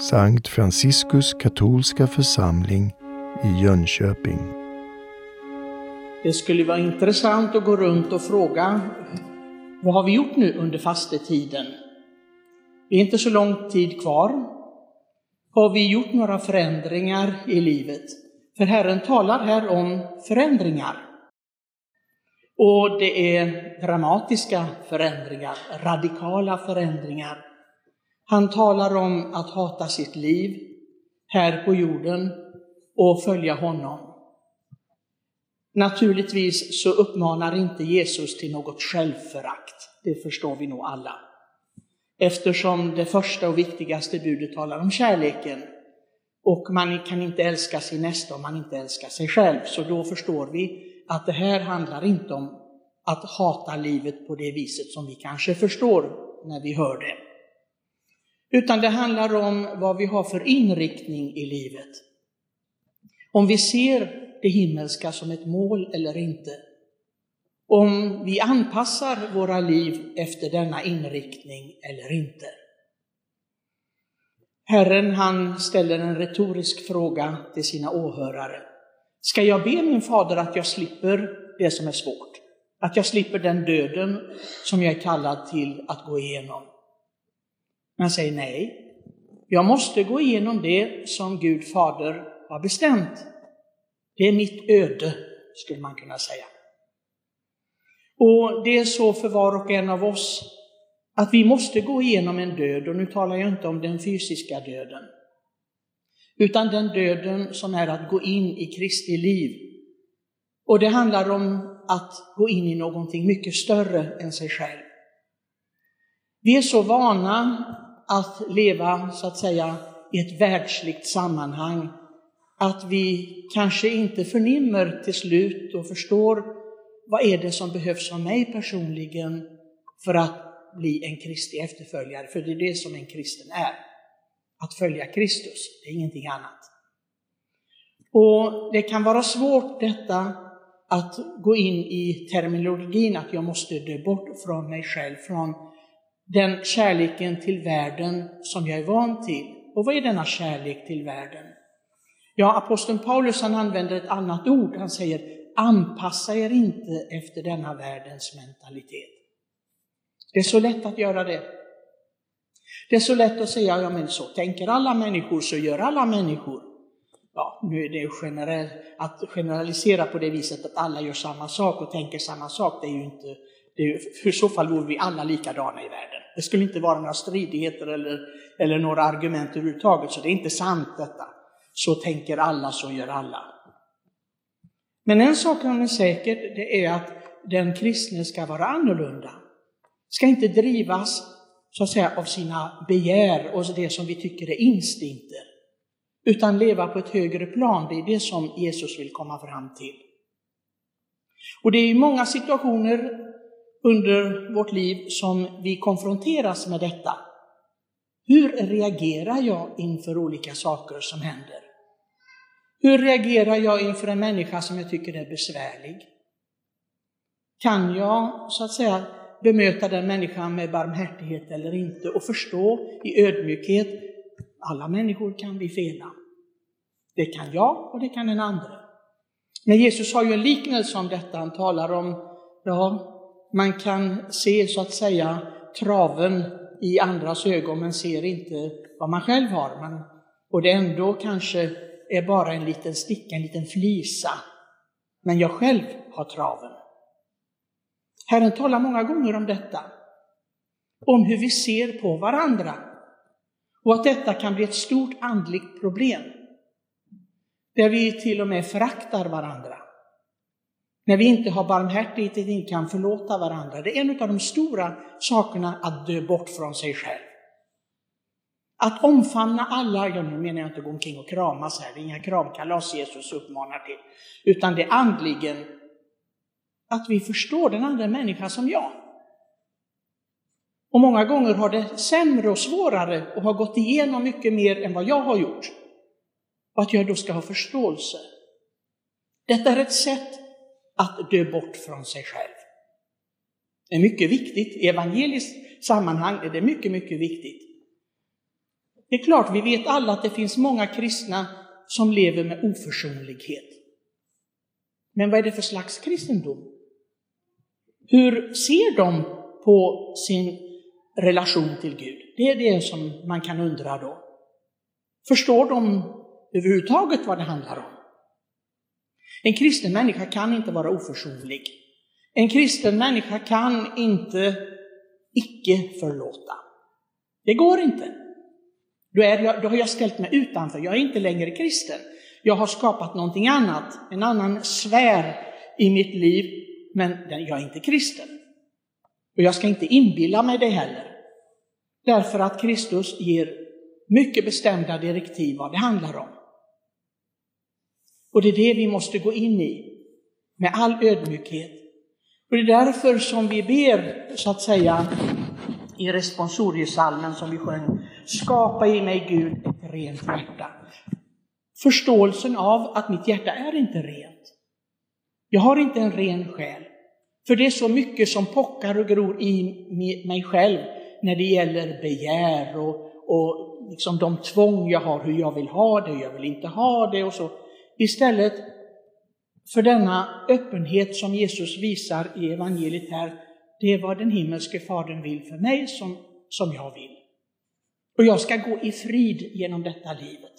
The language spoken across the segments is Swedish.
Sankt Franciskus katolska församling i Jönköping. Det skulle vara intressant att gå runt och fråga vad har vi gjort nu under fastetiden? Det är inte så lång tid kvar. Har vi gjort några förändringar i livet? För Herren talar här om förändringar. Och det är dramatiska förändringar, radikala förändringar. Han talar om att hata sitt liv här på jorden och följa honom. Naturligtvis så uppmanar inte Jesus till något självförakt, det förstår vi nog alla. Eftersom det första och viktigaste budet talar om kärleken och man kan inte älska sin nästa om man inte älskar sig själv. Så då förstår vi att det här handlar inte om att hata livet på det viset som vi kanske förstår när vi hör det. Utan det handlar om vad vi har för inriktning i livet. Om vi ser det himmelska som ett mål eller inte. Om vi anpassar våra liv efter denna inriktning eller inte. Herren han ställer en retorisk fråga till sina åhörare. Ska jag be min fader att jag slipper det som är svårt? Att jag slipper den döden som jag är kallad till att gå igenom? Men säger nej. Jag måste gå igenom det som Gud fader har bestämt. Det är mitt öde, skulle man kunna säga. Och det är så för var och en av oss att vi måste gå igenom en död, och nu talar jag inte om den fysiska döden, utan den döden som är att gå in i Kristi liv. Och det handlar om att gå in i någonting mycket större än sig själv. Vi är så vana att leva, så att säga, i ett världsligt sammanhang att vi kanske inte förnimmer till slut och förstår vad är det som behövs av mig personligen för att bli en Kristi efterföljare, för det är det som en kristen är. Att följa Kristus, det är ingenting annat. Och det kan vara svårt detta att gå in i terminologin att jag måste dö bort från mig själv, från den kärleken till världen som jag är van till. Och vad är denna kärlek till världen? Ja, aposteln Paulus han använder ett annat ord. Han säger anpassa er inte efter denna världens mentalitet. Det är så lätt att göra det. Det är så lätt att säga, ja men så tänker alla människor, så gör alla människor. Ja, nu är det generell, att generalisera på det viset att alla gör samma sak och tänker samma sak, det är ju inte, för i så fall vore vi alla likadana i världen. Det skulle inte vara några stridigheter eller, eller några argument överhuvudtaget, så det är inte sant detta. Så tänker alla, så gör alla. Men en sak är säker, det är att den kristne ska vara annorlunda ska inte drivas så att säga av sina begär och det som vi tycker är instinkter, utan leva på ett högre plan. Det är det som Jesus vill komma fram till. Och det är i många situationer under vårt liv som vi konfronteras med detta. Hur reagerar jag inför olika saker som händer? Hur reagerar jag inför en människa som jag tycker är besvärlig? Kan jag, så att säga, bemöta den människan med barmhärtighet eller inte och förstå i ödmjukhet, alla människor kan vi fela. Det kan jag och det kan en andra. Men Jesus har ju en liknelse om detta, han talar om, ja, man kan se så att säga traven i andras ögon men ser inte vad man själv har. Men, och det ändå kanske är bara en liten sticka, en liten flisa. Men jag själv har traven. Herren talar många gånger om detta, om hur vi ser på varandra och att detta kan bli ett stort andligt problem, där vi till och med föraktar varandra. När vi inte har barmhärtighet, och inte kan förlåta varandra. Det är en av de stora sakerna att dö bort från sig själv. Att omfamna alla, ja nu menar jag inte gå omkring och kramas här, det är inga kramkalas Jesus uppmanar till, utan det är andligen att vi förstår den andra människan som jag. Och många gånger har det sämre och svårare och har gått igenom mycket mer än vad jag har gjort. Och att jag då ska ha förståelse. Detta är ett sätt att dö bort från sig själv. Det är mycket viktigt. I evangeliskt sammanhang är det mycket, mycket viktigt. Det är klart, vi vet alla att det finns många kristna som lever med oförsonlighet. Men vad är det för slags kristendom? Hur ser de på sin relation till Gud? Det är det som man kan undra då. Förstår de överhuvudtaget vad det handlar om? En kristen människa kan inte vara oförsonlig. En kristen människa kan inte icke förlåta. Det går inte. Då, är jag, då har jag ställt mig utanför, jag är inte längre kristen. Jag har skapat någonting annat, en annan sfär i mitt liv, men jag är inte kristen. Och jag ska inte inbilla mig det heller. Därför att Kristus ger mycket bestämda direktiv vad det handlar om. Och det är det vi måste gå in i, med all ödmjukhet. Och det är därför som vi ber, så att säga, i responsoriesalmen som vi sjöng, skapa i mig Gud ett rent hjärta. Förståelsen av att mitt hjärta är inte rent. Jag har inte en ren själ. För det är så mycket som pockar och gror i mig själv när det gäller begär och, och liksom de tvång jag har, hur jag vill ha det, hur jag vill inte ha det och så. Istället för denna öppenhet som Jesus visar i evangeliet här, det är vad den himmelske Fadern vill för mig som, som jag vill. Och jag ska gå i frid genom detta livet.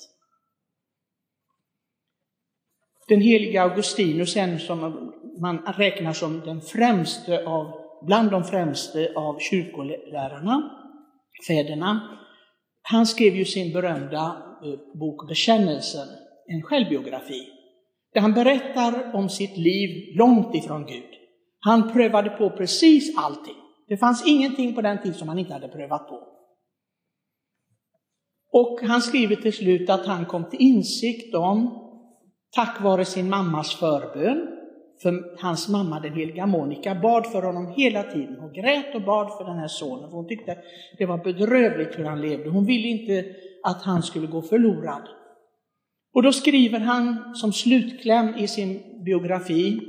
Den heliga Augustinus, en som man räknar som den främste av, bland de främste av kyrkolärarna, fäderna, han skrev ju sin berömda eh, bok Bekännelsen, en självbiografi, där han berättar om sitt liv långt ifrån Gud. Han prövade på precis allting. Det fanns ingenting på den tid som han inte hade prövat på. Och han skriver till slut att han kom till insikt om, tack vare sin mammas förbön, för hans mamma, den heliga Monica, bad för honom hela tiden. Hon grät och bad för den här sonen, för hon tyckte det var bedrövligt hur han levde. Hon ville inte att han skulle gå förlorad. Och då skriver han som slutkläm i sin biografi,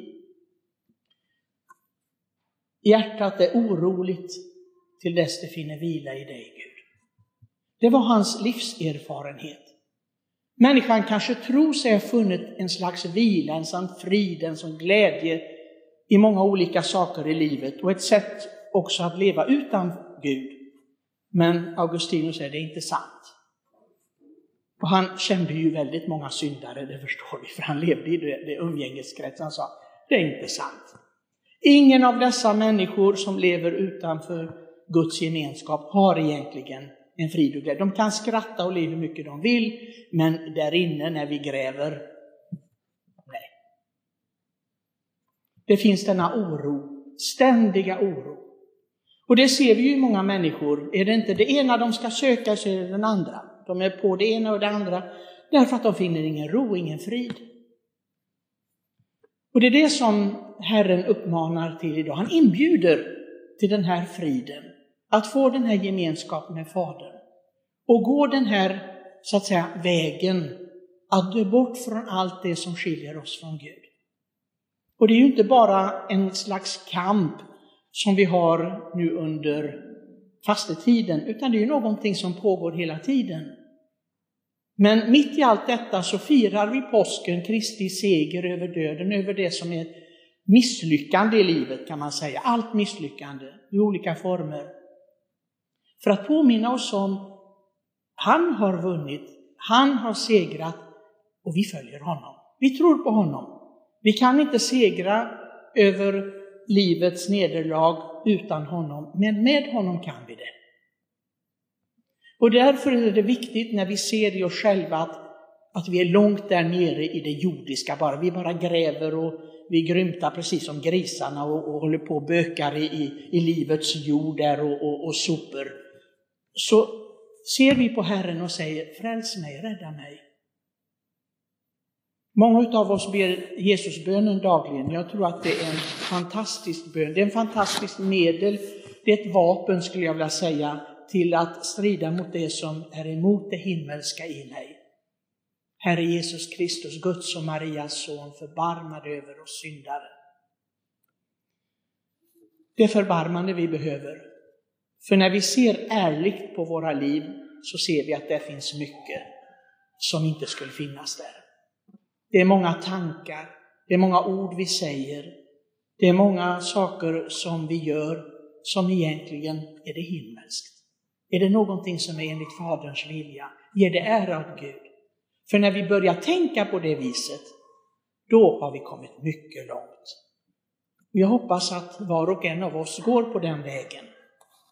Hjärtat är oroligt till dess det finner vila i dig, Gud. Det var hans livserfarenhet. Människan kanske tror sig ha funnit en slags vila, en sån frid, en sån glädje i många olika saker i livet och ett sätt också att leva utan Gud. Men Augustinus säger det är inte sant. Och han kände ju väldigt många syndare, det förstår vi, för han levde i det, det umgängeskrets. Han sa, det är inte sant. Ingen av dessa människor som lever utanför Guds gemenskap har egentligen en frid och glädje. De kan skratta och le hur mycket de vill, men där inne när vi gräver, nej. Det finns denna oro, ständiga oro. Och det ser vi ju i många människor. Är det inte det ena de ska söka så är det den andra. De är på det ena och det andra därför att de finner ingen ro, ingen frid. Och det är det som Herren uppmanar till idag. Han inbjuder till den här friden, att få den här gemenskapen med Fadern och gå den här, så att säga, vägen att dö bort från allt det som skiljer oss från Gud. Och det är ju inte bara en slags kamp som vi har nu under fastetiden, utan det är ju någonting som pågår hela tiden. Men mitt i allt detta så firar vi påsken, Kristi seger över döden, över det som är misslyckande i livet kan man säga. Allt misslyckande i olika former. För att påminna oss om, han har vunnit, han har segrat och vi följer honom. Vi tror på honom. Vi kan inte segra över livets nederlag utan honom, men med honom kan vi det. Och därför är det viktigt när vi ser i oss själva att, att vi är långt där nere i det jordiska bara. Vi bara gräver och vi grymtar precis som grisarna och, och håller på och bökar i, i, i livets jord där och, och, och sopor. Så ser vi på Herren och säger, fräls mig, rädda mig. Många av oss ber Jesusbönen dagligen. Jag tror att det är en fantastisk bön. Det är en fantastisk medel. Det är ett vapen, skulle jag vilja säga, till att strida mot det som är emot det himmelska i mig. Herre Jesus Kristus, Guds och Marias son, förbarma dig över oss syndare. Det förbarmande vi behöver. För när vi ser ärligt på våra liv så ser vi att det finns mycket som inte skulle finnas där. Det är många tankar, det är många ord vi säger, det är många saker som vi gör som egentligen är det himmelskt. Är det någonting som är enligt Faderns vilja, ger det ära åt Gud. För när vi börjar tänka på det viset, då har vi kommit mycket långt. Jag hoppas att var och en av oss går på den vägen.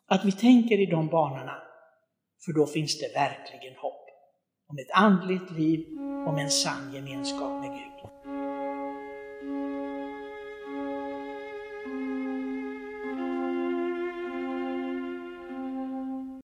Att vi tänker i de banorna, för då finns det verkligen hopp om ett andligt liv, om en sann gemenskap med Gud.